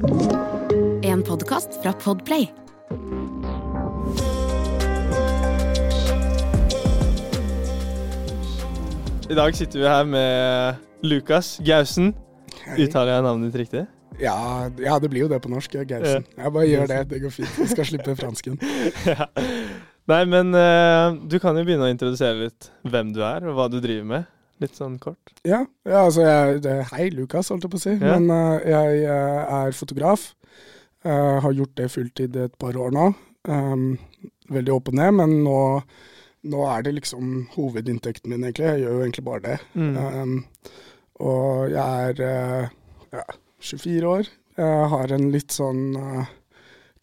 En podkast fra Podplay. I dag sitter vi her med Lukas Gausen. Hei. Uttaler jeg navnet ditt riktig? Ja, ja, det blir jo det på norsk. ja, Gausen. Jeg bare gjør det. Det går fint. Vi skal slippe fransken. ja. Nei, men uh, du kan jo begynne å introdusere litt hvem du er, og hva du driver med. Litt sånn kort. Ja, ja altså jeg, det, Hei, Lukas, holdt jeg på å si. Ja. Men uh, jeg eh, er fotograf. Eh, har gjort det fulltid et par år nå. Um, veldig opp og ned, men nå, nå er det liksom hovedinntekten min, egentlig. Jeg gjør jo egentlig bare det. Mm. Um, og jeg er uh, ja, 24 år. Jeg har en litt sånn eh,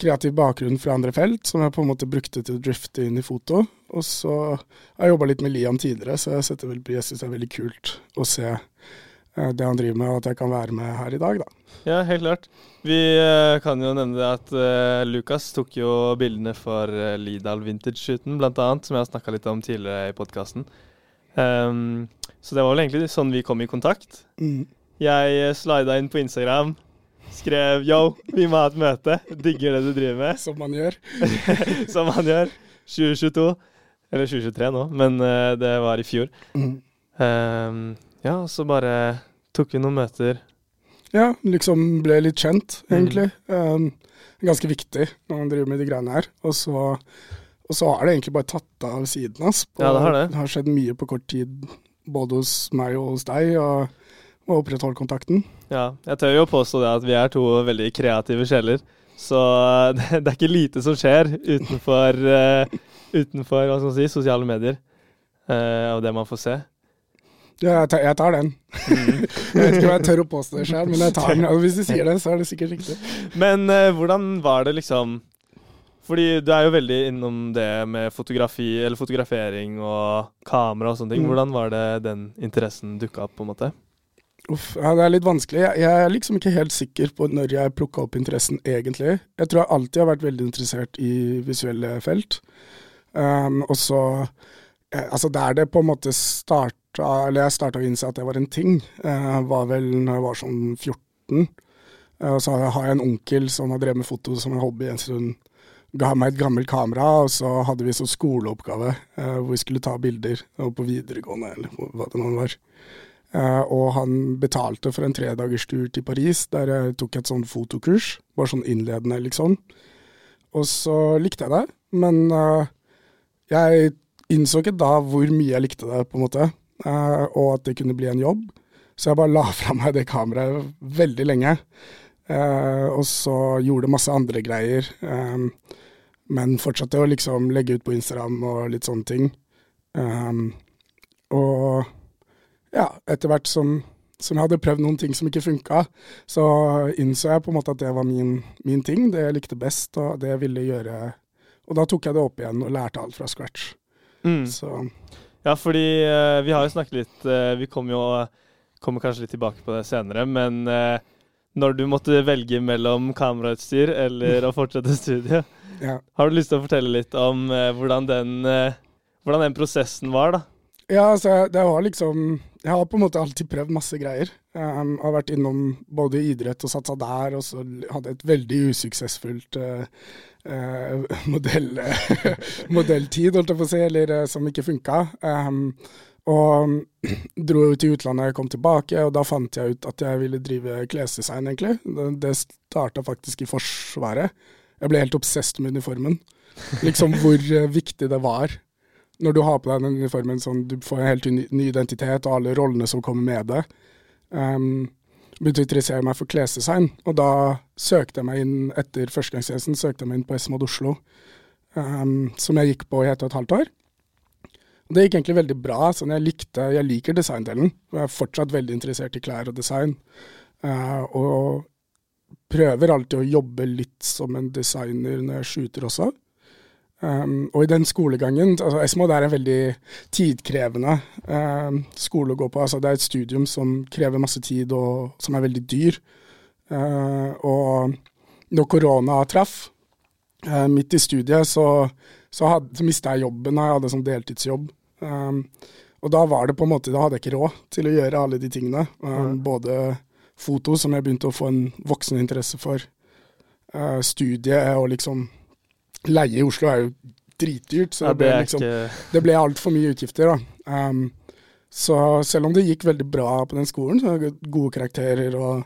kreativ bakgrunn fra andre felt, som jeg på en måte brukte til å drifte inn i foto. Og så har jeg jobba litt med Liam tidligere, så jeg setter vel pris. Syns det er veldig kult å se eh, det han driver med, og at jeg kan være med her i dag, da. Ja, helt klart. Vi eh, kan jo nevne at uh, Lukas tok jo bildene for uh, Lidal Vintage-shooten, annet, som jeg har snakka litt om tidligere i podkasten. så det var vel egentlig sånn vi kom i kontakt. Mm. Jeg slida inn på Instagram, skrev 'yo, vi må ha et møte', digger det du driver med. Som man gjør. som man gjør. 2022. Eller 2023 nå, men uh, det var i fjor. Mm. Um, ja, så bare tok vi noen møter. Ja, liksom ble litt kjent, Mm. egentlig. Um, ganske viktig når man driver med de greiene her. Og så, og så har det egentlig bare tatt av siden. hans. Ja, det har det. det har skjedd mye på kort tid, både hos meg og hos deg, og, og opprettholde kontakten. Ja, jeg tør jo påstå det at vi er to veldig kreative sjeler. Så det, det er ikke lite som skjer utenfor, uh, utenfor hva skal man si, sosiale medier. uh, av det man får se. Ja, jeg tar, jeg tar den. Mm. Jeg vet ikke om jeg tør å påstå det sjøl, men jeg tar den. Og hvis du sier det, så er det sikkert riktig. Men uh, hvordan var det liksom Fordi du er jo veldig innom det med fotografi, eller fotografering og kamera og sånne ting. Mm. Hvordan var det den interessen dukka opp, på en måte? Uff, ja, det er litt vanskelig. Jeg, jeg er liksom ikke helt sikker på når jeg plukka opp interessen, egentlig. Jeg tror jeg alltid har vært veldig interessert i visuelle felt. Um, og så eh, Altså, der det på en måte starta Eller jeg starta å innse at det var en ting, uh, var vel når jeg var sånn 14. Eh, og så har jeg en onkel som har drevet med foto som en hobby en stund. Ga meg et gammelt kamera, og så hadde vi sånn skoleoppgave uh, hvor vi skulle ta bilder. Og på videregående, eller hva det nå var. Eh, og han betalte for en tredagerstur til Paris, der jeg tok et sånn fotokurs. Bare sånn innledende, liksom. Og så likte jeg det, men eh, jeg innså ikke da hvor mye jeg likte det, på en måte. eh, og at det kunne bli en jobb. Så jeg bare la fra meg det kameraet veldig lenge. Og så gjorde masse andre greier. men fortsatte å liksom legge ut på Instagram og litt sånne ting. Og ja, etter hvert som, som jeg hadde prøvd noen ting som ikke funka, så innså jeg på en måte at det var min, min ting, det jeg likte best, og det jeg ville gjøre. Og da tok jeg det opp igjen og lærte alt fra scratch. Mm. Så Ja, fordi uh, vi har jo snakket litt uh, Vi kommer jo kommer kanskje litt tilbake på det senere, men uh, når du måtte velge mellom kamerautstyr eller å fortsette studiet, ja. har du lyst til å fortelle litt om hvordan, den, hvordan den prosessen var, da? Ja, altså, det var liksom Jeg har på en måte alltid prøvd masse greier. Um, har vært innom både idrett og satsa der, og så hadde jeg et veldig usuksessfullt uh, uh, modell, modelltid, holdt jeg på å si, eller uh, som ikke funka. Um, og dro til utlandet, kom tilbake, og da fant jeg ut at jeg ville drive klesdesign, egentlig. Det, det starta faktisk i Forsvaret. Jeg ble helt obsesst med uniformen. Liksom hvor viktig det var når du har på deg den uniformen, sånn, du får en helt ny, identitet og alle rollene som kommer med det. Um, begynte å interessere meg for klesdesign, og da søkte jeg meg inn etter førstegangstjenesten søkte jeg meg inn på SMOD Oslo, um, som jeg gikk på i et og et halvt år. Det gikk egentlig veldig bra. sånn Jeg likte, jeg liker designdelen, og jeg er fortsatt veldig interessert i klær og design. Uh, og prøver alltid å jobbe litt som en designer når jeg shooter også. Um, og i den skolegangen altså Esmod er en veldig tidkrevende um, skole å gå på. Altså det er et studium som krever masse tid, og som er veldig dyr. Uh, og når korona traff, uh, midt i studiet, så, så, hadde, så mista jeg jobben. Jeg hadde sånn deltidsjobb. Um, og da var det på en måte, da hadde jeg ikke råd til å gjøre alle de tingene. Mm. Både foto som jeg begynte å få en voksen interesse for. Uh, studiet og liksom Leie i Oslo er jo dritdyrt, så Ja, det ble, liksom, ikke det ble altfor mye utgifter. da. Um, så selv om det gikk veldig bra på den skolen, så gode karakterer og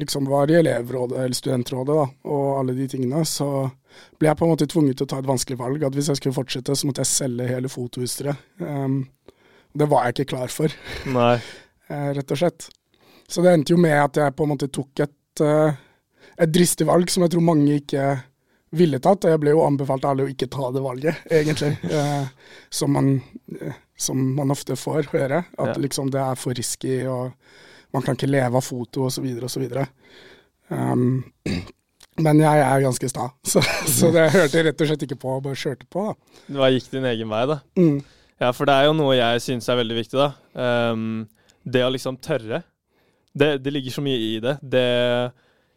liksom var i elevrådet eller studentrådet da, og alle de tingene, så ble jeg på en måte tvunget til å ta et vanskelig valg. At hvis jeg skulle fortsette, så måtte jeg selge hele fotoutstyret. Um, det var jeg ikke klar for, Nei. eh, rett og slett. Så det endte jo med at jeg på en måte tok et, eh, et dristig valg som jeg tror mange ikke ville tatt. Jeg ble jo anbefalt alle å ikke ta det valget, egentlig. Eh, som, man, eh, som man ofte får høre. At Ja. liksom det er for risky, og man kan ikke leve av foto, osv., osv. Um, men jeg er ganske sta, så, så det hørte jeg rett og slett ikke på, bare kjørte på. da. Du bare gikk din egen vei, da. Mm. Ja, for det er jo noe jeg syns er veldig viktig, da. Um, det å liksom tørre. Det, det ligger så mye i det. det.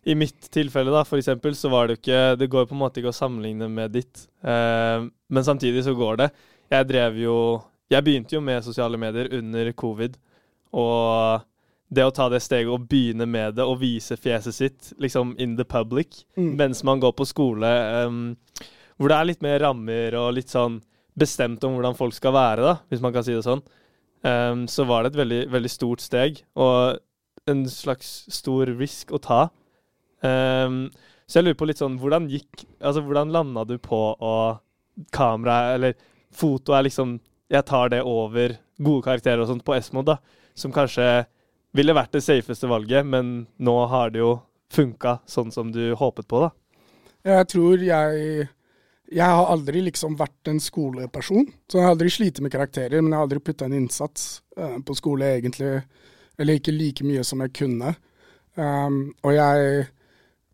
I mitt tilfelle, da, for eksempel, så var det jo ikke Det går på en måte ikke å sammenligne med ditt. eh, men samtidig så går det. Jeg drev jo Jeg begynte jo med sosiale medier under covid, og det å ta det steget og begynne med det og vise fjeset sitt liksom in the public Mm. mens man går på skole, ehm, hvor det er litt mer rammer og litt sånn bestemt om hvordan folk skal være, da, hvis man kan si det sånn, ehm, så var det et veldig, veldig stort steg og en slags stor risk å ta. Ehm, så jeg lurer på litt sånn, hvordan gikk Altså, hvordan landa du på å kamera, eller foto er liksom Jeg tar det over gode karakterer og sånt på Esmod, da, som kanskje ville vært det safeste valget, men nå har det jo funka sånn som du håpet på, da. Jeg tror jeg Jeg har aldri liksom vært en skoleperson. Så jeg har aldri slitt med karakterer, men jeg har aldri putta en innsats uh, på skole, egentlig. Eller ikke like mye som jeg kunne. Um, og jeg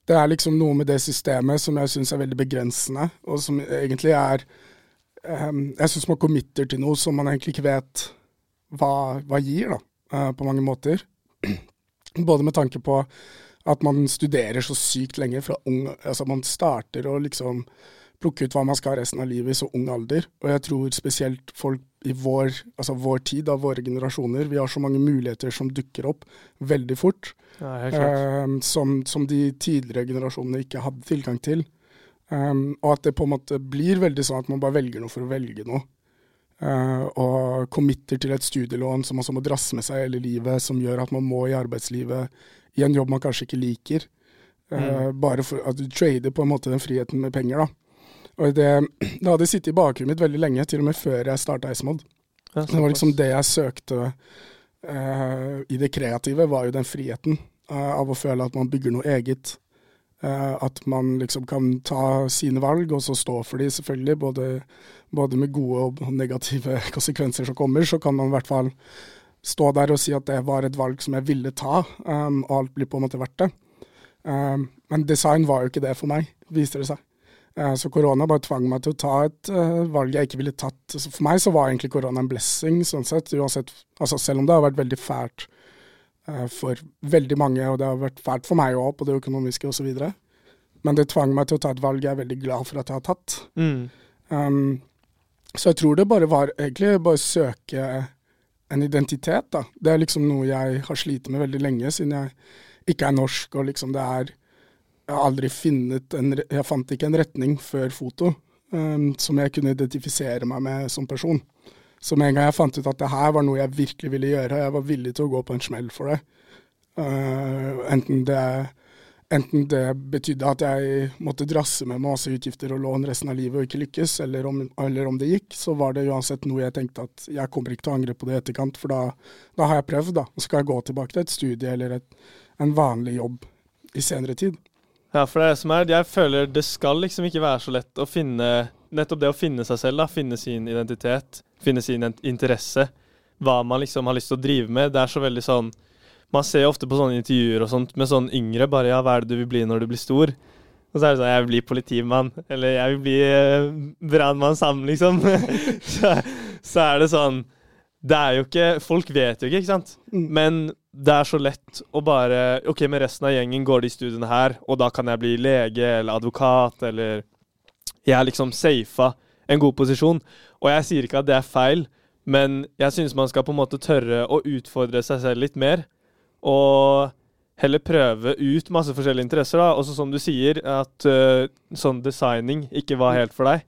Det er liksom noe med det systemet som jeg syns er veldig begrensende, og som egentlig er um, Jeg syns man committer til noe som man egentlig ikke vet hva, hva gir, da, uh, på mange måter. Både med tanke på at man studerer så sykt lenge fra ung Altså man starter å liksom plukke ut hva man skal ha resten av livet i så ung alder. Og jeg tror spesielt folk i vår, altså vår tid, av våre generasjoner, vi har så mange muligheter som dukker opp veldig fort, Ja, eh, som, som de tidligere generasjonene ikke hadde tilgang til. Um, og at det på en måte blir veldig sånn at man bare velger noe for å velge noe. Uh, og committer til et studielån som man må drasse med seg hele livet, som gjør at man må i arbeidslivet i en jobb man kanskje ikke liker. Eh, Bare for at du trader på en måte den friheten med penger, da. Og det, det hadde sittet i bakhuet mitt veldig lenge, til og med før jeg starta. Ja, Det var liksom det jeg søkte uh, i det kreative, var jo den friheten uh, av å føle at man bygger noe eget. Uh, at man liksom kan ta sine valg, og så stå for de, selvfølgelig. Både, både med gode og negative konsekvenser som kommer, så kan man i hvert fall stå der og si at det var et valg som jeg ville ta, um, og alt blir på en måte verdt det. Um, men design var jo ikke det for meg, viste det seg. Eh, Så korona bare tvang meg til å ta et eh, valg jeg ikke ville tatt. Så for meg så var egentlig korona en blessing, sånn sett. Uansett, altså selv om det har vært veldig fælt eh, for veldig mange, og det har vært fælt for meg òg, på det økonomiske osv. Men det tvang meg til å ta et valg jeg er veldig glad for at jeg har tatt. Mm. Um, så jeg tror det bare var egentlig bare søke en identitet, da. Det er liksom noe jeg har slitt med veldig lenge, siden jeg ikke er norsk, og liksom det er Jeg har aldri funnet en Jeg fant ikke en retning før foto um, som jeg kunne identifisere meg med som person. Så med en gang jeg fant ut at det her var noe jeg virkelig ville gjøre, jeg var villig til å gå på en smell for det. Uh, enten det Enten det betydde at jeg måtte drasse med masse utgifter og lån resten av livet og ikke lykkes, eller om, eller om det gikk, så var det uansett noe jeg tenkte at jeg kommer ikke til å angre på det i etterkant, for da, da har jeg prøvd, da. Og så skal jeg gå tilbake til et studie eller et, en vanlig jobb i senere tid. Ja, for det er det som er Jeg føler det skal liksom ikke være så lett å finne Nettopp det å finne seg selv, da. Finne sin identitet. Finne sin interesse. Hva man liksom har lyst til å drive med. Det er så veldig sånn Man ser jo ofte på sånne intervjuer og sånt med sånn yngre bare Ja, hva er det du vil bli når du blir stor? Og så er det sånn Jeg vil bli politimann. Eller jeg vil bli eh, brannmann sammen, liksom. så, så er det sånn Det er jo ikke Folk vet jo ikke, ikke sant? Mm. Men det er så lett å bare OK, med resten av gjengen går de studiene her, og da kan jeg bli lege eller advokat, eller Jeg er liksom safa en god posisjon. Og jeg sier ikke at det er feil, men jeg synes man skal på en måte tørre å utfordre seg selv litt mer. Og heller prøve ut masse forskjellige interesser. da, Også som du sier, at uh, sånn designing ikke var helt for deg.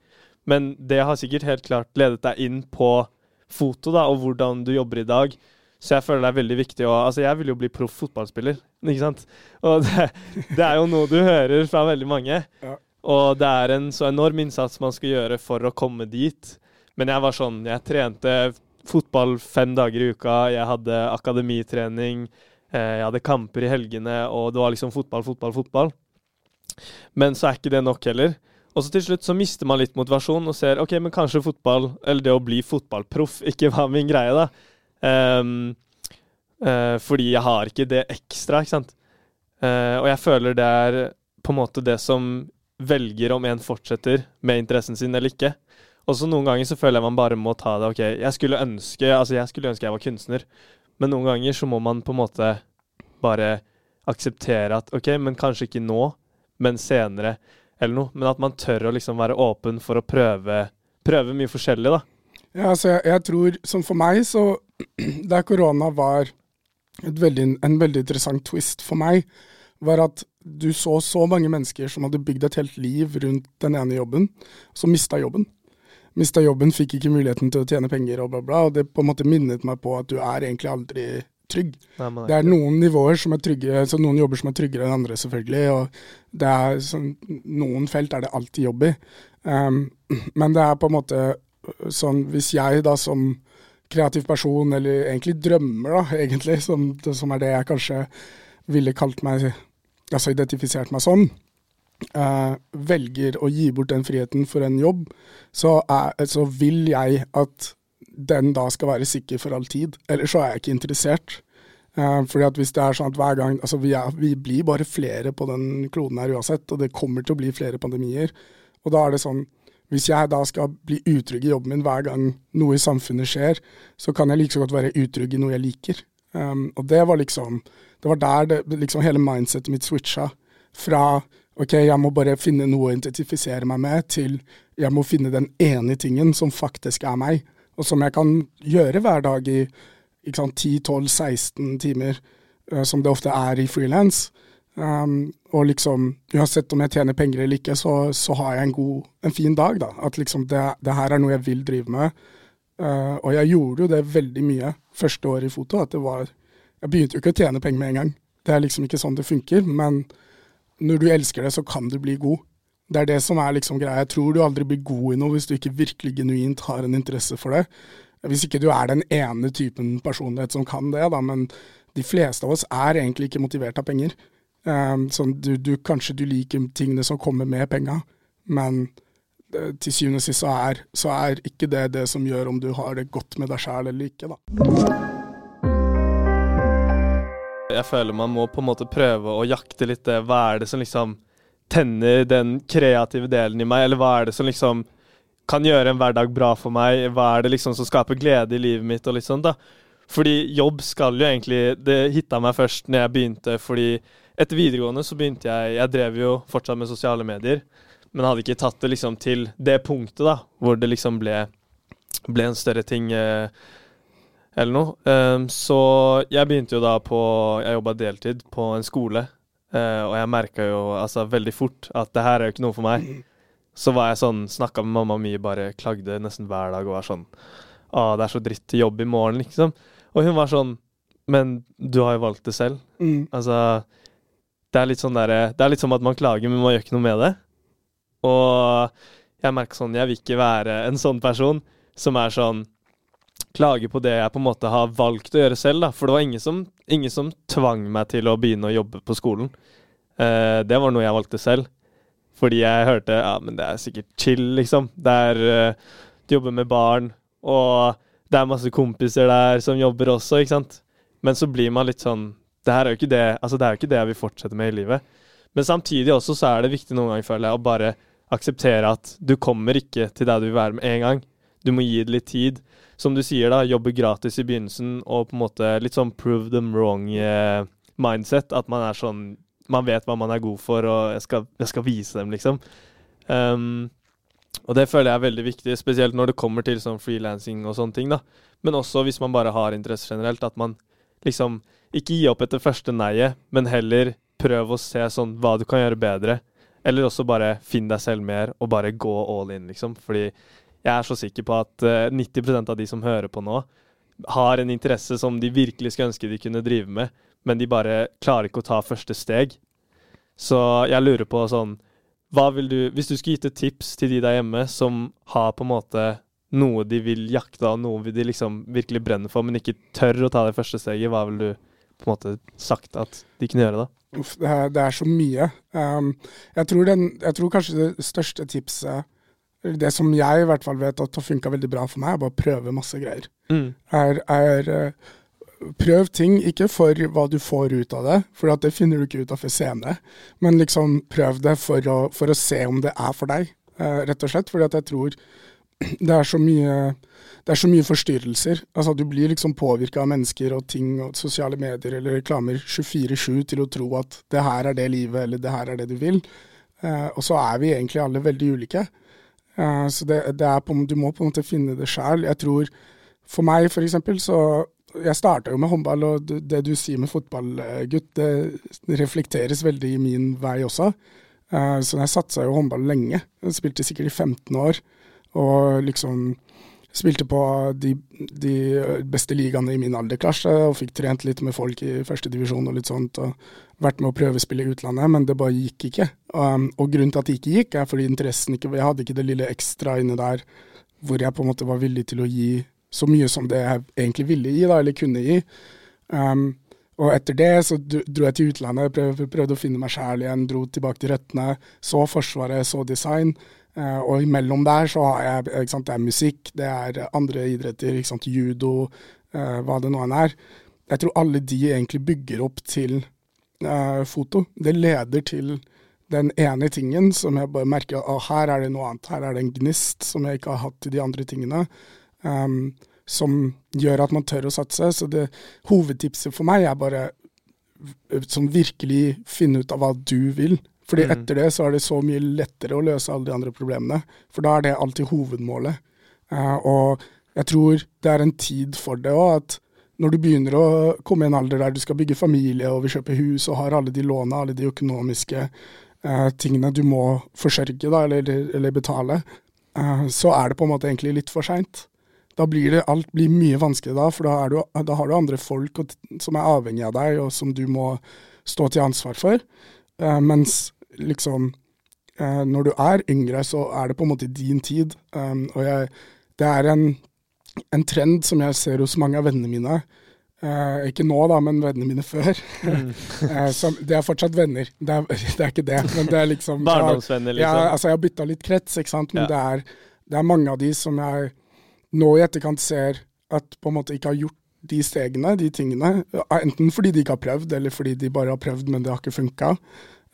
Men det har sikkert helt klart ledet deg inn på foto da, og hvordan du jobber i dag. Så jeg føler det er veldig viktig å Altså, jeg vil jo bli proff fotballspiller, ikke sant? Og det, det, er jo noe du hører fra veldig mange. Ja. Og det er en så enorm innsats man skal gjøre for å komme dit. Men jeg var sånn Jeg trente fotball fem dager i uka, jeg hadde akademitrening. Eh, jeg hadde kamper i helgene, og det var liksom fotball, fotball, fotball. Men så er ikke det nok heller. Og så til slutt så mister man litt motivasjon og ser ok, men kanskje fotball, eller det å bli fotballproff, ikke var min greie, da. Um, uh, fordi jeg har ikke det ekstra, ikke sant. Uh, og jeg føler det er på en måte det som velger om en fortsetter med interessen sin eller ikke. Og så noen ganger så føler jeg man bare må ta det. Ok, jeg skulle ønske altså jeg skulle ønske jeg var kunstner, men noen ganger så må man på en måte bare akseptere at OK, men kanskje ikke nå, men senere, eller noe. Men at man tør å liksom være åpen for å prøve, prøve mye forskjellig, da. Ja, altså jeg, jeg tror, som for meg, så Der korona var veldig, en veldig interessant twist for meg, var at du så så mange mennesker som hadde bygd et helt liv rundt den ene jobben, som mista jobben mista jobben, fikk ikke muligheten til å tjene penger og bla, bla. Og det på en måte minnet meg på at du er egentlig aldri trygg. Nei, det er noen nivåer som er trygge, så noen jobber som er tryggere enn andre, selvfølgelig. Og det er sånn, noen felt er det alltid jobb i. Um, men det er på en måte sånn Hvis jeg da som kreativ person, eller egentlig drømmer, da, egentlig, som, som er det jeg kanskje ville kalt meg Altså identifisert meg som, uh, velger å gi bort den friheten for en jobb, så, er, så, vil jeg at den da skal være sikker for all tid. Ellers så er jeg ikke interessert. Eh, fordi at hvis det er sånn at hver gang Altså, vi, er, vi, blir bare flere på den kloden her uansett, og det kommer til å bli flere pandemier. Og da er det sånn Hvis jeg da skal bli utrygg i jobben min hver gang noe i samfunnet skjer, så kan jeg like så godt være utrygg i noe jeg liker. Um, og det var liksom Det var der det, liksom hele mindsetet mitt switcha. Fra ok, jeg må bare finne noe å identifisere meg med, til jeg må finne den ene tingen som faktisk er meg, og som jeg kan gjøre hver dag i 10-12-16 timer, uh, som det ofte er i frilans. Um, og liksom, uansett om jeg tjener penger eller ikke, så, så har jeg en god, en fin dag, da. At liksom det, det her er noe jeg vil drive med. Uh, og jeg gjorde jo det veldig mye første året i foto. at det var, Jeg begynte jo ikke å tjene penger med en gang. Det er liksom ikke sånn det funker. Men når du elsker det, så kan du bli god. Det er det som er liksom greia. Jeg tror du aldri blir god i noe hvis du ikke virkelig genuint har en interesse for det. Hvis ikke du er den ene typen personlighet som kan det, da. Men de fleste av oss er egentlig ikke motivert av penger. Um, du, du, kanskje du liker tingene som kommer med penga, men uh, til syvende og sist så er, så er ikke det det som gjør om du har det godt med deg sjæl eller ikke, da. Jeg føler man må på en måte prøve å jakte litt det. Hva er det som liksom tenner den kreative delen i meg, eller hva er det som liksom kan gjøre en hverdag bra for meg? Hva er det liksom som skaper glede i livet mitt og litt sånn, da? Fordi jobb skal jo egentlig Det hitta meg først når jeg begynte, fordi etter videregående så begynte jeg Jeg drev jo fortsatt med sosiale medier, men hadde ikke tatt det liksom til det punktet, da, hvor det liksom ble, ble en større ting. Eh, eller noe. Um, så jeg begynte jo da på Jeg jobba deltid på en skole, uh, og jeg merka jo altså veldig fort at det her er jo ikke noe for meg. Så var jeg sånn, snakka med mamma mye, bare klagde nesten hver dag og var sånn Å, det er så dritt til jobb i morgen, liksom. Og hun var sånn Men du har jo valgt det selv. Mm. Altså Det er litt sånn derre Det er litt som at man klager, men man gjør ikke noe med det. Og jeg merker sånn Jeg vil ikke være en sånn person som er sånn klage på det jeg på en måte har valgt å gjøre selv. da, For det var ingen som, ingen som tvang meg til å begynne å jobbe på skolen. Uh, det var noe jeg valgte selv. Fordi jeg hørte ja, men det er sikkert chill, liksom. Det er uh, Du jobber med barn, og det er masse kompiser der som jobber også, ikke sant. Men så blir man litt sånn Det her er jo ikke det altså det er jo ikke det jeg vil fortsette med i livet. Men samtidig også så er det viktig noen ganger, føler jeg, å bare akseptere at du kommer ikke til der du vil være med en gang. Du må gi det litt tid som du sier, da, jobbe gratis i begynnelsen og på en måte litt sånn prove them wrong-mindset. Eh, at man er sånn Man vet hva man er god for, og jeg skal, jeg skal vise dem, liksom. Um, og det føler jeg er veldig viktig, spesielt når det kommer til sånn frilansing og sånne ting. da. Men også hvis man bare har interesse generelt, at man liksom ikke gi opp etter første neiet, men heller prøv å se sånn hva du kan gjøre bedre. Eller også bare finn deg selv mer, og bare gå all in, liksom. Fordi jeg er så sikker på at uh, 90% av de som hører på nå, har en interesse som de virkelig skulle ønske de kunne drive med, men de bare klarer ikke å ta første steg. Så jeg lurer på sånn hva vil du, Hvis du skulle gitt et tips til de der hjemme som har på en måte noe de vil jakte av, noe de liksom virkelig brenner for, men ikke tør å ta det første steget, hva vil du på en måte sagt at de kunne gjøre da? Uff, det, er, det er så mye. Um, jeg, tror den, jeg, tror kanskje det største tipset, det som jeg i hvert fall vet at har funka veldig bra for meg, er bare å prøve masse greier. Mm. Er, er, eh, prøv ting, ikke for hva du får ut av det, for det finner du ikke ut av før senere, men liksom prøv det for å, for å se om det er for deg, uh, rett og slett. Fordi at jeg tror det er så mye det er så mye forstyrrelser. Altså Du blir liksom påvirka av mennesker og ting og sosiale medier eller reklamer 24-7 til å tro at det her er det livet, eller det her er det du vil. Eh, og så er vi egentlig alle veldig ulike. Eh, så det, det er på, du må på en måte finne det sjæl. Jeg tror For meg, for eksempel, så Jeg starta jo med håndball, og det du sier med fotball, eh, det reflekteres veldig i min vei også. Eh, så jeg satsa jo håndball lenge. Jeg spilte sikkert i 15 år. Og liksom spilte på de, de beste ligaene i min alderklasse og fikk trent litt med folk i førstedivisjon og litt sånt. og Vært med å prøvespille i utlandet, men det bare gikk ikke. Um, og grunnen til at det ikke gikk, er fordi interessen ikke Jeg hadde ikke det lille ekstra inne der hvor jeg på en måte var villig til å gi så mye som det jeg egentlig ville gi, da, eller kunne gi. Um, og etter det så dro jeg til utlandet, prøvde, prøvde å finne meg sjæl igjen, dro tilbake til røttene. Så Forsvaret, så design. Uh, og imellom der så har jeg sant, Det er musikk, det er andre idretter, sant, judo, uh, hva det nå enn er. Jeg tror alle de egentlig bygger opp til uh, foto. Det leder til den ene tingen som jeg bare merker at her er det noe annet. Her er det en gnist som jeg ikke har hatt i de andre tingene. Um, som gjør at man tør å satse. Så det hovedtipset for meg er bare sånn virkelig finne ut av hva du vil. Fordi mm. etter det så er det så mye lettere å løse alle de andre problemene. For da er det alltid hovedmålet. Uh, og jeg tror det er en tid for det òg, at når du begynner å komme i en alder der du skal bygge familie og vil kjøpe hus og har alle de låna, alle de økonomiske uh, tingene du må forsørge da, eller, eller betale, uh, så er det på en måte egentlig litt for seint. Da blir det, alt blir mye vanskeligere da, for da, du, da har du andre folk som er avhengig av deg, og som du må stå til ansvar for. Uh, mens liksom eh, Når du er yngre, så er det på en måte din tid. Um, og jeg, det er en, en, trend som jeg ser hos mange av vennene mine. Eh, ikke nå, da, men vennene mine før. Mm. eh, som, det er fortsatt venner, det er, det er, ikke det. Men det er liksom Barndomsvenner, liksom? Jeg, altså jeg har bytta litt krets, ikke sant. Men ja. det, er, det, er, mange av de som jeg nå i etterkant ser at på en måte ikke har gjort de stegene, de tingene. Enten fordi de ikke har prøvd, eller fordi de bare har prøvd, men det har ikke funka.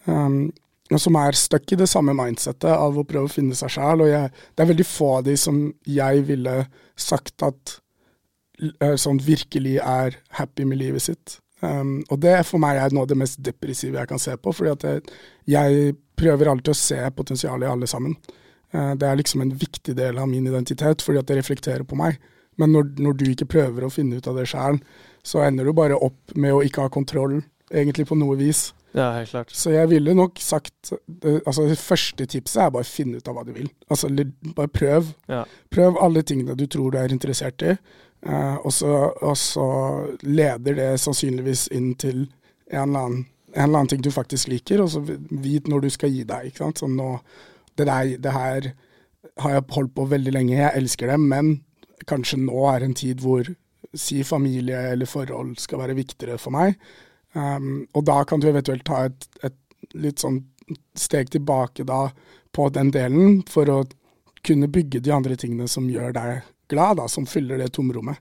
Um, som er stuck i det samme mindsettet av å prøve å finne seg sjæl. Og jeg, det er veldig få av de som jeg ville sagt at uh, sånn virkelig er happy med livet sitt. Um, og det for meg er noe av det mest depressive jeg kan se på, fordi jeg, jeg prøver alltid å se potensialet i alle sammen. Uh, det er liksom en viktig del av min identitet, fordi at det reflekterer på meg. Men når, når du ikke prøver å finne ut av det sjæl, så ender du bare opp med å ikke ha kontroll, egentlig på noe vis. Ja, helt klart. Så jeg ville nok sagt altså Det første tipset er bare finne ut av hva du vil. Altså Bare prøv. Ja. Prøv alle tingene du tror du er interessert i, og, så, og, så, leder det sannsynligvis inn til en eller, annen, en eller annen ting du faktisk liker, og så vit når du skal gi deg. ikke sant? Sånn nå, det, der, det her har jeg holdt på veldig lenge, jeg elsker det, men kanskje nå er en tid hvor si familie eller forhold skal være viktigere for meg. Um, og da kan du eventuelt ta et, et, litt sånn steg tilbake da på den delen, for å kunne bygge de andre tingene som gjør deg glad, da, som fyller det tomrommet.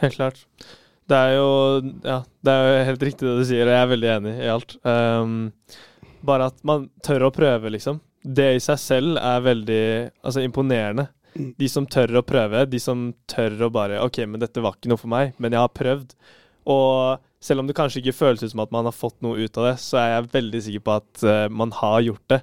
Helt klart. Det er jo ja, det er jo helt riktig det du sier, og jeg er veldig enig i alt. Um, bare at man tør å prøve, liksom. Det i seg selv er veldig altså, imponerende. Mm. De som tør å prøve, de som tør å bare OK, men dette var ikke noe for meg, men jeg har prøvd. Og selv om det kanskje ikke føles ut som at man har fått noe ut av det, så er jeg veldig sikker på at uh, man har gjort det.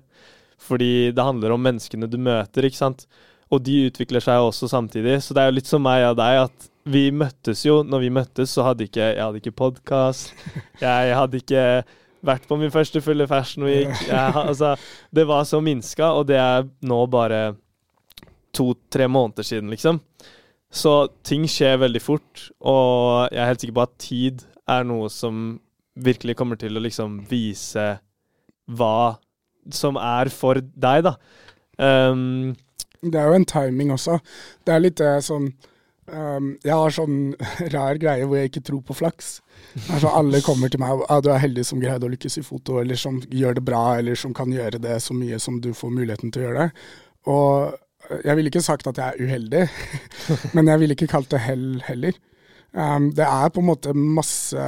Fordi det handler om menneskene du møter, ikke sant. Og de utvikler seg også samtidig. Så det er jo litt som meg og deg, at vi møttes jo Når vi møttes, så hadde ikke jeg hadde ikke podkast. Jeg hadde ikke vært på min første fulle Fashion Week. Jeg, altså, det var så minska, og det er nå bare to-tre måneder siden, liksom. Så ting skjer veldig fort, og jeg er helt sikker på at tid er noe som virkelig kommer til å liksom vise hva som er for deg, da. Um, det er jo en timing også. Det er litt sånn um, Jeg har sånn rar greie hvor jeg ikke tror på flaks. Altså, alle kommer til meg og ah, du er heldig som greide å lykkes i foto, eller som gjør det bra, eller som kan gjøre det så mye som du får muligheten til å gjøre det. Og jeg ville ikke sagt at jeg er uheldig, men jeg ville ikke kalt det hell heller. Um, det er på en måte masse,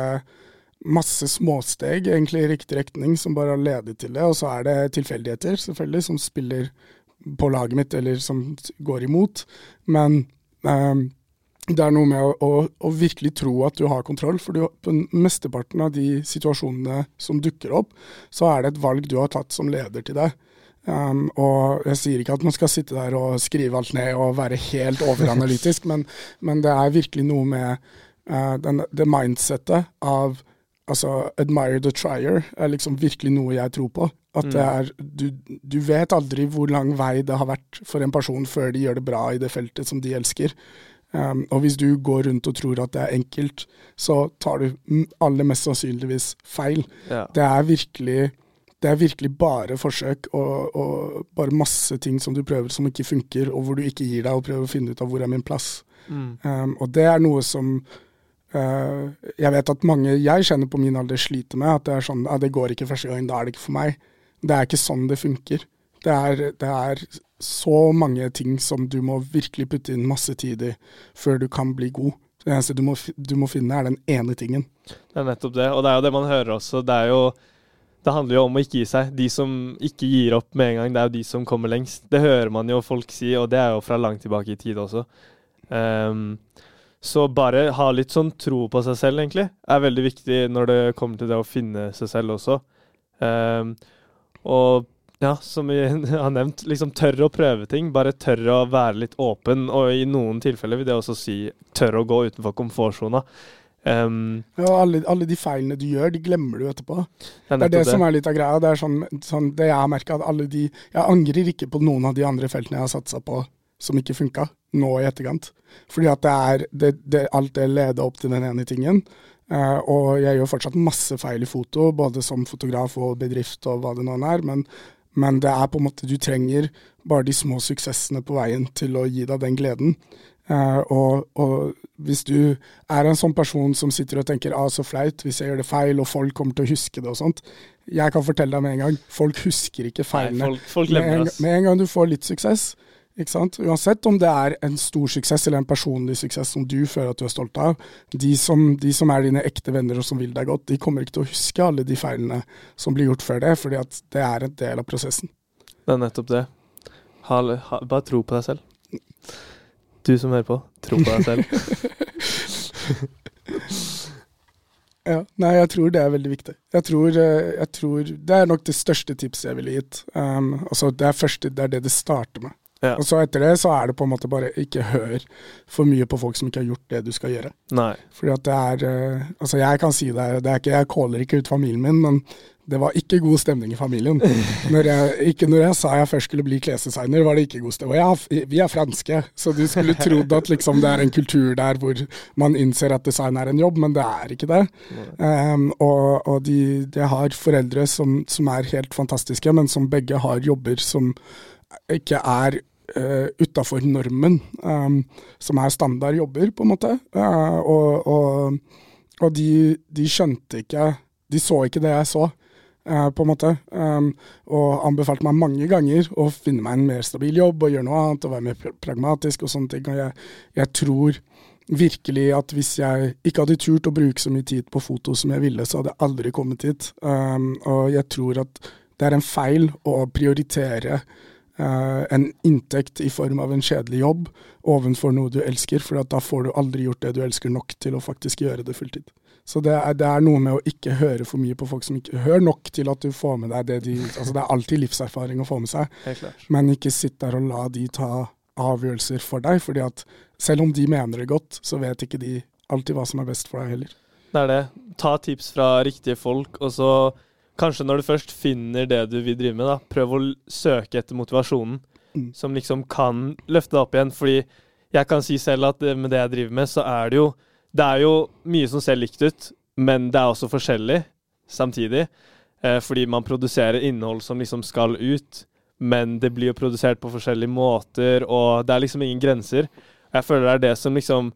masse småsteg egentlig i riktig retning som bare har ledet til det. Og så er det tilfeldigheter, selvfølgelig, som spiller på laget mitt, eller som går imot. Men um, det er noe med å, å, å, virkelig tro at du har kontroll. For du, på mesteparten av de situasjonene som dukker opp, så er det et valg du har tatt som leder til deg. Um, og jeg sier ikke at man skal sitte der og skrive alt ned og være helt overanalytisk, men, men, det er virkelig noe med uh, den, det mindsettet av altså admire the trier er liksom virkelig noe jeg tror på. At det mm. er du, du, vet aldri hvor lang vei det har vært for en person før de gjør det bra i det feltet som de elsker. Um, og hvis du går rundt og tror at det er enkelt, så tar du aller mest sannsynligvis feil. Ja. Det er virkelig det er virkelig bare forsøk og, og, bare masse ting som du prøver som ikke funker, og hvor du ikke gir deg og prøver å finne ut av hvor er min plass. Mm. Um, og det er noe som uh, jeg vet at mange jeg kjenner på min alder sliter med. At det er sånn ja, det går ikke første gang, da er det ikke for meg. Det er ikke sånn det funker. Det er, det er så mange ting som du må virkelig putte inn masse tid i før du kan bli god. Det eneste du må, du må finne, er den ene tingen. Det er nettopp det, og det er jo det man hører også. Det er jo det handler jo om å ikke gi seg. De som ikke gir opp med en gang, det er jo de som kommer lengst. Det hører man jo folk si, og det er jo fra langt tilbake i tid også. Um, så bare ha litt sånn tro på seg selv, egentlig, er veldig viktig når det kommer til det å finne seg selv også. Um, og ja, som vi har nevnt, liksom tørre å prøve ting. Bare tørre å være litt åpen, og i noen tilfeller vil det også si tørre å gå utenfor komfortsona. Um, ja, alle, alle, de feilene du gjør, de glemmer du etterpå. Det er det, det som er litt av greia. Det er sånn, sånn det jeg har merka, at alle de Jeg angrer ikke på noen av de andre feltene jeg har satsa på som ikke funka, nå i etterkant. Fordi at det er det, det, alt det leder opp til den ene tingen. Uh, og jeg gjør fortsatt masse feil i foto, både som fotograf og bedrift og hva det nå er. Men, men det er på en måte Du trenger bare de små suksessene på veien til å gi deg den gleden. Uh, og, og, hvis du er en sånn person som sitter og tenker ah, så flaut hvis jeg gjør det feil, og folk kommer til å huske det og sånt. Jeg kan fortelle deg med en gang, folk husker ikke feilene. Nei, folk, folk med, en, med, en, gang du får litt suksess, ikke sant? uansett om det er en stor suksess eller en personlig suksess som du føler at du er stolt av, de som, de som er dine ekte venner og som vil deg godt, de kommer ikke til å huske alle de feilene som blir gjort før det, fordi at det er en del av prosessen. Det er nettopp det. Ha, ha, bare tro på deg selv. Du som hører på, tro på deg selv. ja, nei, jeg tror det er veldig viktig. Jeg tror, eh, jeg tror Det er nok det største tipset jeg ville gitt. Um, altså, det, er første, det er det det starter med. Ja. Og så etter det så er det på en måte bare ikke hør for mye på folk som ikke har gjort det du skal gjøre. Nei. Fordi at det er uh, Altså, jeg kan si det, det er ikke, jeg caller ikke ut familien min, men det var ikke god stemning i familien. Når jeg, ikke når jeg sa jeg først skulle bli klesdesigner, var det ikke god stemning. Jeg, vi er franske, så du skulle trodd at liksom, det er en kultur der hvor man innser at design er en jobb, men det er ikke det. Um, og, og de, de, har foreldre som, som, er helt fantastiske, men som begge har jobber som ikke er uh, utafor normen, um, som er standard jobber, på en måte. Uh, og, og, og de, de skjønte ikke De så ikke det jeg så. Uh, på en måte. Og anbefalte meg mange ganger å finne meg en mer stabil jobb og gjøre noe annet og være mer pragmatisk og sånne ting. Og jeg, jeg, tror virkelig at hvis jeg ikke hadde turt å bruke så mye tid på foto som jeg ville, så hadde jeg aldri kommet hit. Og jeg tror at det er en feil å prioritere uh, en inntekt i form av en kjedelig jobb ovenfor noe du elsker, for da får du aldri gjort det du elsker nok til å faktisk gjøre det fulltid. Så det er, det er, noe med å ikke høre for mye på folk som ikke hører nok til at du får med deg det de Altså det er alltid livserfaring å få med seg, men ikke sitt der og la de ta avgjørelser for deg. fordi at selv om de mener det godt, så vet ikke de alltid hva som er best for deg heller. Det er det. Ta tips fra riktige folk, og så kanskje når du først finner det du vil drive med, da, prøv å søke etter motivasjonen mm. som liksom kan løfte deg opp igjen. Fordi jeg kan si selv at med det jeg driver med, så er det jo Det er jo mye som ser likt ut, men det er også forskjellig samtidig. Eh, fordi man produserer innhold som liksom skal ut, men det blir jo produsert på forskjellige måter, og det er liksom ingen grenser. Jeg føler det er det som liksom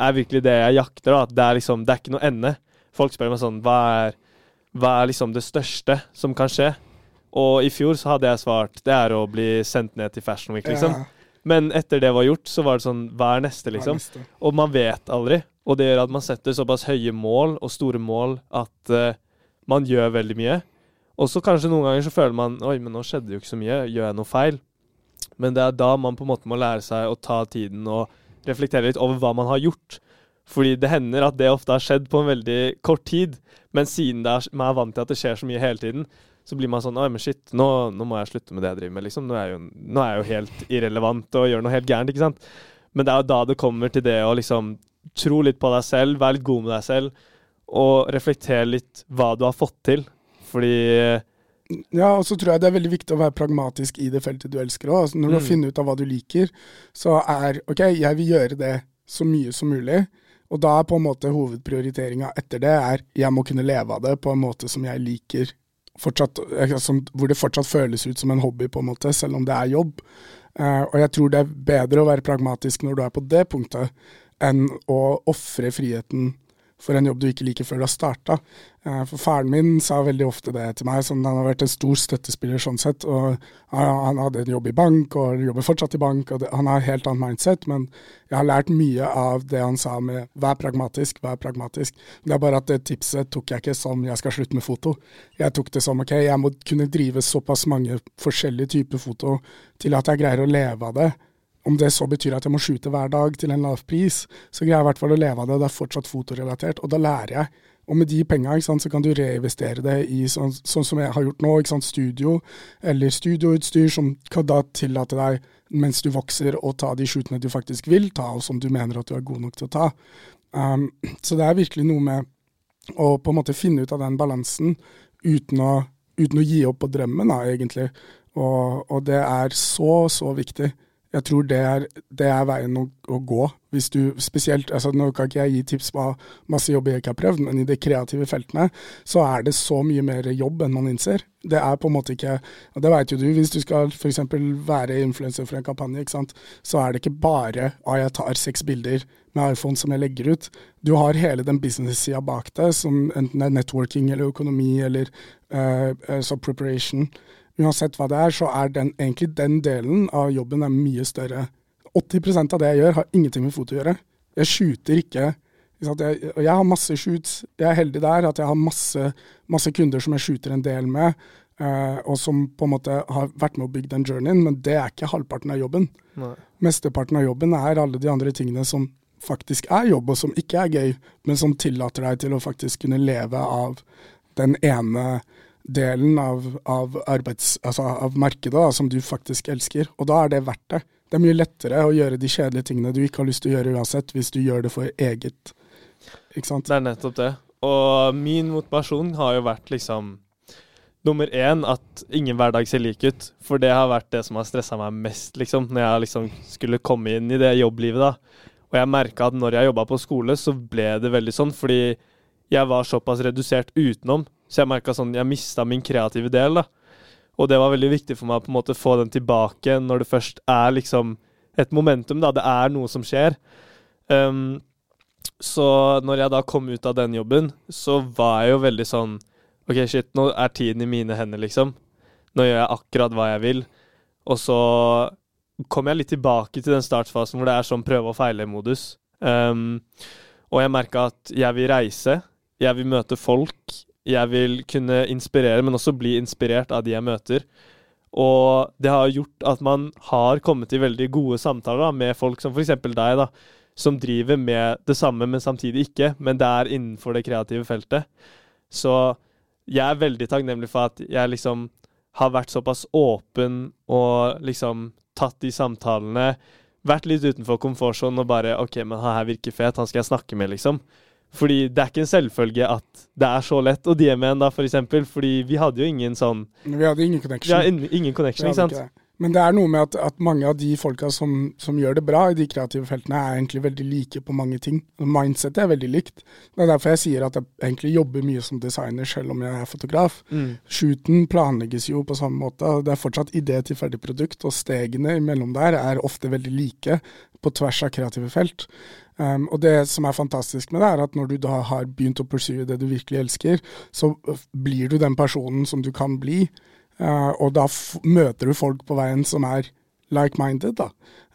er virkelig det jeg jakter. da, Det er liksom, det er ikke noe ende. Folk spør meg sånn Hva er, hva er liksom det største som kan skje? Og i fjor så hadde jeg svart det er å bli sendt ned til Fashion Week, liksom. Ja. Men etter det var gjort, så var det sånn Hva er neste, liksom? Og man vet aldri. Og det gjør at man setter såpass høye mål og store mål at uh, man gjør veldig mye. Og så kanskje noen ganger så føler man Oi, men nå skjedde jo ikke så mye. Gjør jeg noe feil? Men det er da man på en måte må lære seg å ta tiden og reflektere litt over hva man har gjort. Fordi det hender at det ofte har skjedd på en veldig kort tid, men siden er, man er vant til at det skjer så mye hele tiden, så blir man sånn Oi, men shit, nå, nå, må jeg slutte med det jeg driver med, liksom. Nå er, jeg jo, nå er jeg jo helt irrelevant og gjør noe helt gærent, ikke sant. Men det er jo da det kommer til det å liksom tro litt på deg selv, vær litt god med deg selv, og reflektere litt hva du har fått til. Fordi ja, og så tror jeg det er veldig viktig å være pragmatisk i det feltet du elsker òg. Altså, når du har mm. funnet ut av hva du liker, så er OK, jeg vil gjøre det så mye som mulig. Og da er på en måte hovedprioriteringa etter det er jeg må kunne leve av det på en måte som jeg liker fortsatt, som, hvor det fortsatt føles ut som en hobby, på en måte, selv om det er jobb. Uh, og jeg tror det er bedre å være pragmatisk når du er på det punktet, enn å ofre friheten for en jobb du ikke liker før du har starta. Eh, for faren min sa veldig ofte det til meg, som han har vært en stor støttespiller sånn sett. og Han hadde en jobb i bank, og jobber fortsatt i bank, og han har helt annet mindset. Men jeg har lært mye av det han sa med vær pragmatisk, vær pragmatisk. Det er bare at det tipset tok jeg ikke som jeg skal slutte med foto. Jeg tok det som ok, jeg må kunne drive såpass mange forskjellige typer foto til at jeg greier å leve av det om det så betyr at jeg må skyte hver dag til en lav pris, så greier jeg i hvert fall å leve av det. Det er fortsatt fotorelatert, og da lærer jeg. Og med de penga så kan du reinvestere det i sånn, sånn, som jeg har gjort nå, ikke sant, studio eller studioutstyr som kan da tillate deg, mens du vokser, å ta de shootene du faktisk vil ta, og som du mener at du er god nok til å ta. Um, så det er virkelig noe med å på en måte finne ut av den balansen uten å, uten å gi opp på drømmen, da, egentlig. Og, og det er så, så viktig. Jeg tror det er, det er veien å, å, gå. Hvis du spesielt, altså Nå kan ikke jeg gi tips på masse jobb jeg ikke har prøvd, men i de kreative feltene så er det så mye mer jobb enn man innser. Det er på en måte ikke og Det vet jo du, hvis du skal f.eks. være influenser for en kampanje, ikke sant? så er det ikke bare at jeg tar seks bilder med iPhone som jeg legger ut. Du har hele den business-sida bak deg, som enten er networking eller økonomi eller uh, preparation uansett hva det er, så er den, egentlig den delen av jobben er mye større. 80% av det jeg gjør, har ingenting med foto å gjøre. Jeg shooter ikke. Jeg, og jeg har masse shoots. Jeg er heldig der at jeg har masse, masse kunder som jeg shooter en del med, uh, og som på en måte har vært med å bygge den journeyen, men det er ikke halvparten av jobben. Nei. Mesteparten av jobben er alle de andre tingene som faktisk er jobb, og som ikke er gøy, men som tillater deg til å faktisk kunne leve av den ene delen av, av, arbeids, altså av markedet da, som du faktisk elsker. Og da er det verdt det. Det er mye lettere å gjøre de kjedelige tingene du ikke har lyst til å gjøre uansett, hvis du gjør det for eget. Ikke sant? Det er nettopp det. Og min motivasjon har jo vært liksom nummer én at ingen hverdag ser lik ut. For det har vært det som har stressa meg mest, liksom, når jeg liksom skulle komme inn i det jobblivet, da. Og jeg merka at når jeg jobba på skole, så ble det veldig sånn, fordi jeg var såpass redusert utenom så jeg merka sånn Jeg mista min kreative del, da. Og det var veldig viktig for meg å på en måte få den tilbake når det først er liksom et momentum, da. Det er noe som skjer. Um, så når jeg da kom ut av den jobben, så var jeg jo veldig sånn OK, shit, nå er tiden i mine hender, liksom. Nå gjør jeg akkurat hva jeg vil. Og så kom jeg litt tilbake til den startfasen hvor det er sånn prøve og feile-modus. Um, og jeg merka at jeg vil reise, jeg vil møte folk, jeg vil kunne inspirere, men også bli inspirert av de jeg møter. Og det har gjort at man har kommet i veldig gode samtaler da, med folk som f.eks. deg, da, som driver med det samme, men samtidig ikke. Men det er innenfor det kreative feltet. Så jeg er veldig takknemlig for at jeg liksom har vært såpass åpen og liksom tatt de samtalene. Vært litt utenfor komfortsonen og bare OK, men han her virker fet, han skal jeg snakke med, liksom. Fordi det er ikke en selvfølge at det er så lett. Og en, da, for eksempel. Fordi vi hadde jo ingen sånn Vi hadde ingen connection. Ja, in ingen connection, ikke sant? Ikke men det er noe med at, at mange av de folka som, som, gjør det bra i de kreative feltene, er egentlig veldig like på mange ting. Mindsettet er veldig likt. Det er derfor jeg sier at jeg egentlig jobber mye som designer, selv om jeg er fotograf. Mm. Shooten planlegges jo på samme måte. Det er fortsatt idé til ferdig produkt, og stegene imellom der er ofte veldig like på tvers av kreative felt. Um, og det som er fantastisk med det, er at når du da har begynt å pursue det du virkelig elsker, så blir du den personen som du kan bli. Uh, og da møter du folk på veien som er like-minded, da.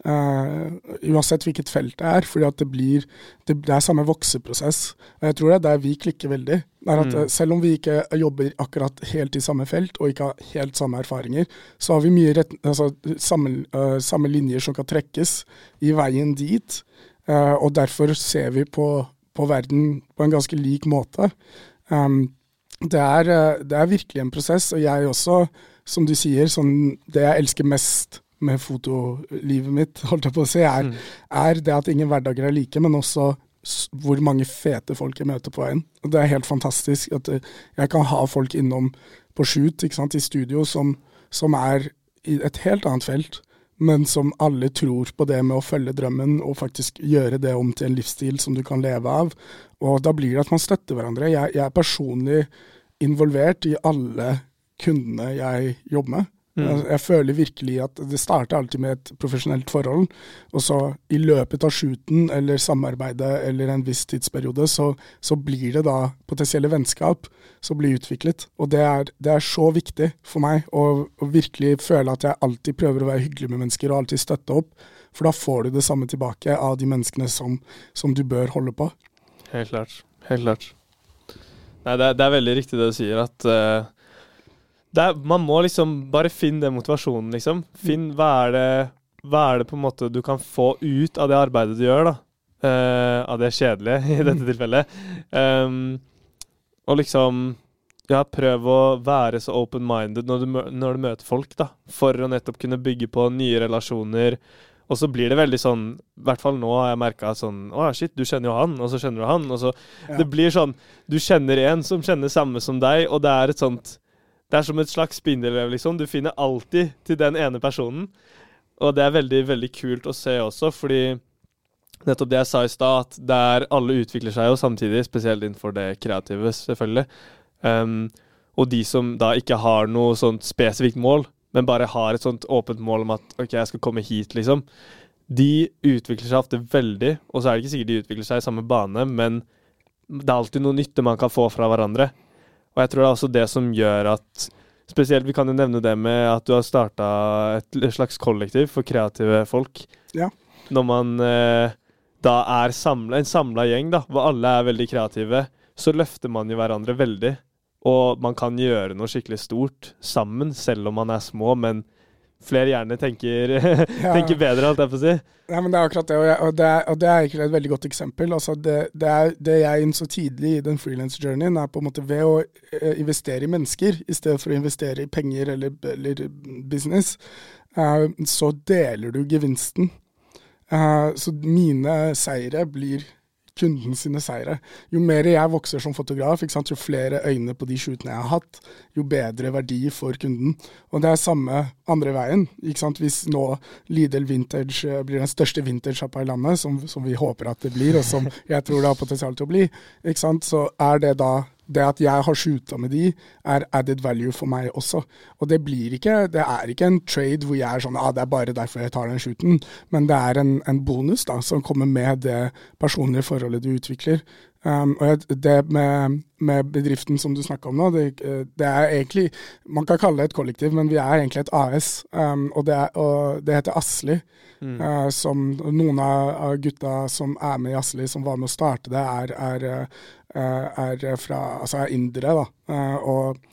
Uh, uansett hvilket felt det er. fordi at det blir det, det, er samme vokseprosess. Og jeg tror det er der vi klikker veldig. Er at, mm. selv om vi ikke jobber akkurat helt i samme felt og ikke har helt samme erfaringer, så har vi mye rett, altså, samme, uh, samme, linjer som kan trekkes i veien dit. Og derfor ser vi på, på, verden på en ganske lik måte. Um, det er, eh, det er, virkelig en prosess, og jeg også, som du sier, sånn, det jeg elsker mest med fotolivet mitt, holdt jeg på å si, er, mm. er det at ingen hverdager er like, men også hvor mange fete folk jeg møter på veien. Og Det er helt fantastisk at eh, jeg kan ha folk innom på shoot, ikke sant, i studio, som, som er i et helt annet felt, men som alle tror på det med å følge drømmen og faktisk gjøre det om til en livsstil som du kan leve av. Og da blir det at man støtter hverandre. Jeg, jeg er personlig involvert i alle kundene jeg jobber med. Mm. Jeg, jeg, føler virkelig at det starter alltid med et profesjonelt forhold, og så i løpet av shooten eller samarbeidet eller en viss tidsperiode, så, så blir det da potensielle vennskap som blir utviklet. Og det er, det er så viktig for meg å, å, virkelig føle at jeg alltid prøver å være hyggelig med mennesker og alltid støtte opp, for da får du det samme tilbake av de menneskene som, som du bør holde på. Helt klart. Helt klart. Nei, det er, det er veldig riktig det du sier, at uh, er, man må liksom bare finne den motivasjonen, liksom. Finn hva er, det, hva er det på en måte du kan få ut av det arbeidet du gjør, da. Uh, av det kjedelige, i dette mm. tilfellet. Um, og liksom ja, prøv å være så open-minded når, når, du møter folk, da. For å nettopp kunne bygge på nye relasjoner og så blir det veldig sånn I hvert fall nå har jeg merka sånn Å, shit, du kjenner jo han, og så kjenner du han. Og så ja. Det blir sånn Du kjenner en som kjenner samme som deg, og det er et sånt Det er som et slags spindelvev, liksom. Du finner alltid til den ene personen. Og det er veldig, veldig kult å se også, fordi nettopp det jeg sa i stad, at der alle utvikler seg jo samtidig, spesielt innenfor det kreative, selvfølgelig. Um, og de som da ikke har noe sånt spesifikt mål, men bare har et sånt åpent mål om at OK, jeg skal komme hit, liksom. De utvikler seg ofte veldig, og så er det ikke sikkert de utvikler seg i samme bane, men det er alltid noe nytte man kan få fra hverandre. Og jeg tror det er også det som gjør at Spesielt, vi kan jo nevne det med at du har starta et slags kollektiv for kreative folk. Ja. Når man eh, da er samlet, en samla gjeng, da, hvor alle er veldig kreative, så løfter man jo hverandre veldig. Og man kan gjøre noe skikkelig stort sammen, selv om man er små, men flere gjerne tenker, ja. tenker bedre, holdt jeg på å si. Ja, men det er akkurat det, og, jeg, og, det, er, og det, er, egentlig et veldig godt eksempel. Altså det, det, er, det jeg innså tidlig i den freelance-journeyen, er på en måte ved å eh, investere i mennesker, i stedet for å investere i penger eller, eller business, uh, så deler du gevinsten. Uh, så mine seire blir kunden sine seire. Jo mer jeg vokser som fotograf, jo flere øyne på de shootene jeg har hatt, jo bedre verdi for kunden. Og det er samme andre veien. Hvis nå Lidl Vintage eh, blir den største vintage-sjappa i landet, som, som, vi håper at det blir, og som jeg tror det har potensial til å bli, så er det da det at jeg har shoota med de, er added value for meg også. Og det blir ikke Det er ikke en trade hvor jeg er sånn ah, det er bare derfor jeg tar den shooten, men det er en, en bonus da, som kommer med det personlige forholdet du utvikler. Um, og det med, med, bedriften som du snakka om nå, det, det, er egentlig Man kan kalle det et kollektiv, men vi er egentlig et AS. Um, og, det er, og, det heter Asli. Mm. Uh, som noen av gutta som er med i Asli, som var med å starte det, er, er, er fra, altså er indere. da, uh, og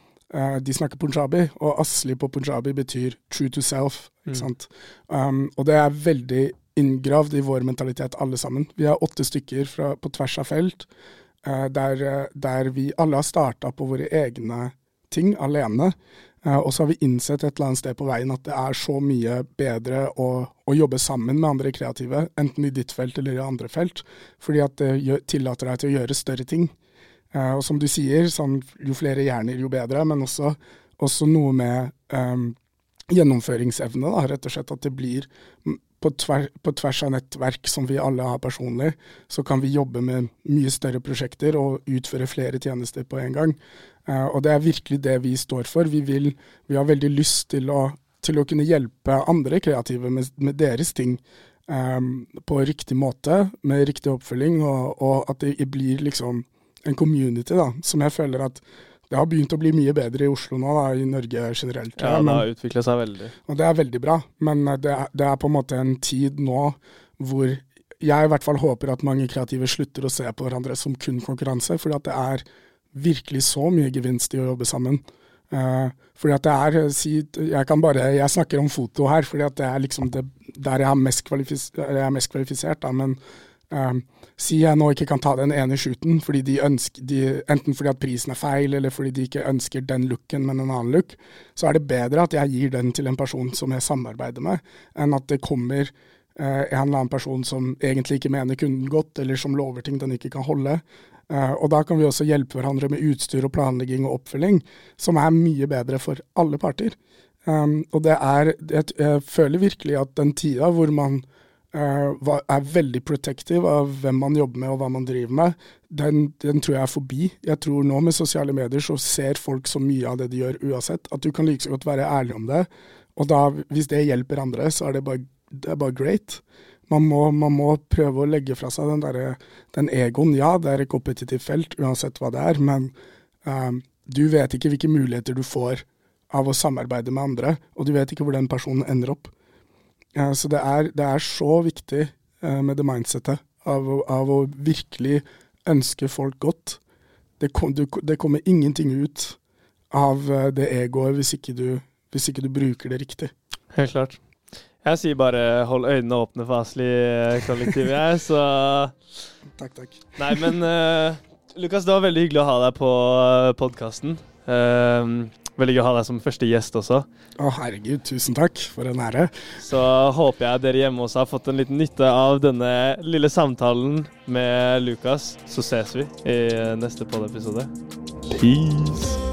de snakker punjabi, og asli på punjabi betyr true to self. ikke mm. sant? Um, og det er veldig inngravd i vår mentalitet, alle sammen. Vi er åtte stykker fra, på tvers av felt, uh, der, der, vi alle har starta på våre egne ting alene. Uh, og så har vi innsett et eller annet sted på veien at det er så mye bedre å, å, jobbe sammen med andre kreative, enten i ditt felt eller i andre felt, fordi at det tillater deg til å gjøre større ting. Uh, og som du sier, sånn, jo flere hjerner, jo bedre, men også, også noe med um, gjennomføringsevne, da, rett og slett. At det blir på, tver, på, tvers av nettverk som vi alle har personlig, så kan vi jobbe med mye større prosjekter og utføre flere tjenester på en gang. Uh, og det er virkelig det vi står for. Vi, vil, vi har veldig lyst til å, til å, kunne hjelpe andre kreative med, med deres ting um, på riktig måte, med riktig oppfølging, og, og, at det blir liksom en community da, som jeg føler at det har begynt å bli mye bedre i Oslo nå, da, i Norge generelt. Ja, det har utvikla seg veldig. Og det er veldig bra, men det er, det er på en måte en tid nå hvor jeg i hvert fall håper at mange kreative slutter å se på hverandre som kun konkurranse, fordi at det er virkelig så mye gevinst i å jobbe sammen. Uh, fordi at det er si, Jeg kan bare, jeg snakker om foto her, at det er liksom det, der jeg er mest, kvalifis, jeg er mest kvalifisert. Da, men uh, si jeg nå ikke kan ta den ene shooten, fordi de ønsker, de, enten fordi at prisen er feil, eller fordi de ikke ønsker den looken, men en annen look, så er det bedre at jeg gir den til en person som jeg samarbeider med, enn at det kommer en eller annen person som egentlig ikke mener kunden godt, eller som lover ting den ikke kan holde. Uh, og da kan vi også hjelpe hverandre med utstyr og planlegging og oppfølging, som er mye bedre for alle parter. Um, og det er jeg, føler virkelig at den tida hvor man uh, er veldig protective av hvem man jobber med og hva man driver med, den, den, tror jeg er forbi. Jeg tror nå med sosiale medier så ser folk så mye av det de gjør uansett, at du kan like så godt være ærlig om det. Og da, hvis det hjelper andre, så er det bare, det er bare great man må, man må, prøve å legge fra seg den, der, den egoen. Ja, det er et kompetitivt felt, uansett hva det er, men um, du vet ikke hvilke muligheter du får av å samarbeide med andre, og du vet ikke hvor den personen ender opp. Uh, så det er, det er, så viktig uh, med det mindsettet av, av, å virkelig ønske folk godt. Det, kom, du, det kommer ingenting ut av uh, det egoet hvis ikke, du, hvis ikke du bruker det riktig. Helt klart. Jeg sier bare hold øynene åpne for Asli-kollektivet, jeg, så Takk, takk. Nei, men uh, Lukas, det var veldig hyggelig å ha deg på eh, podkasten. Uh, eh, veldig gøy å ha deg som første gjest også. Å, herregud, tusen takk. For en ære. Så håper jeg dere hjemme også har fått en liten nytte av denne lille samtalen med Lukas. Så ses vi i neste podd-episode. Peace.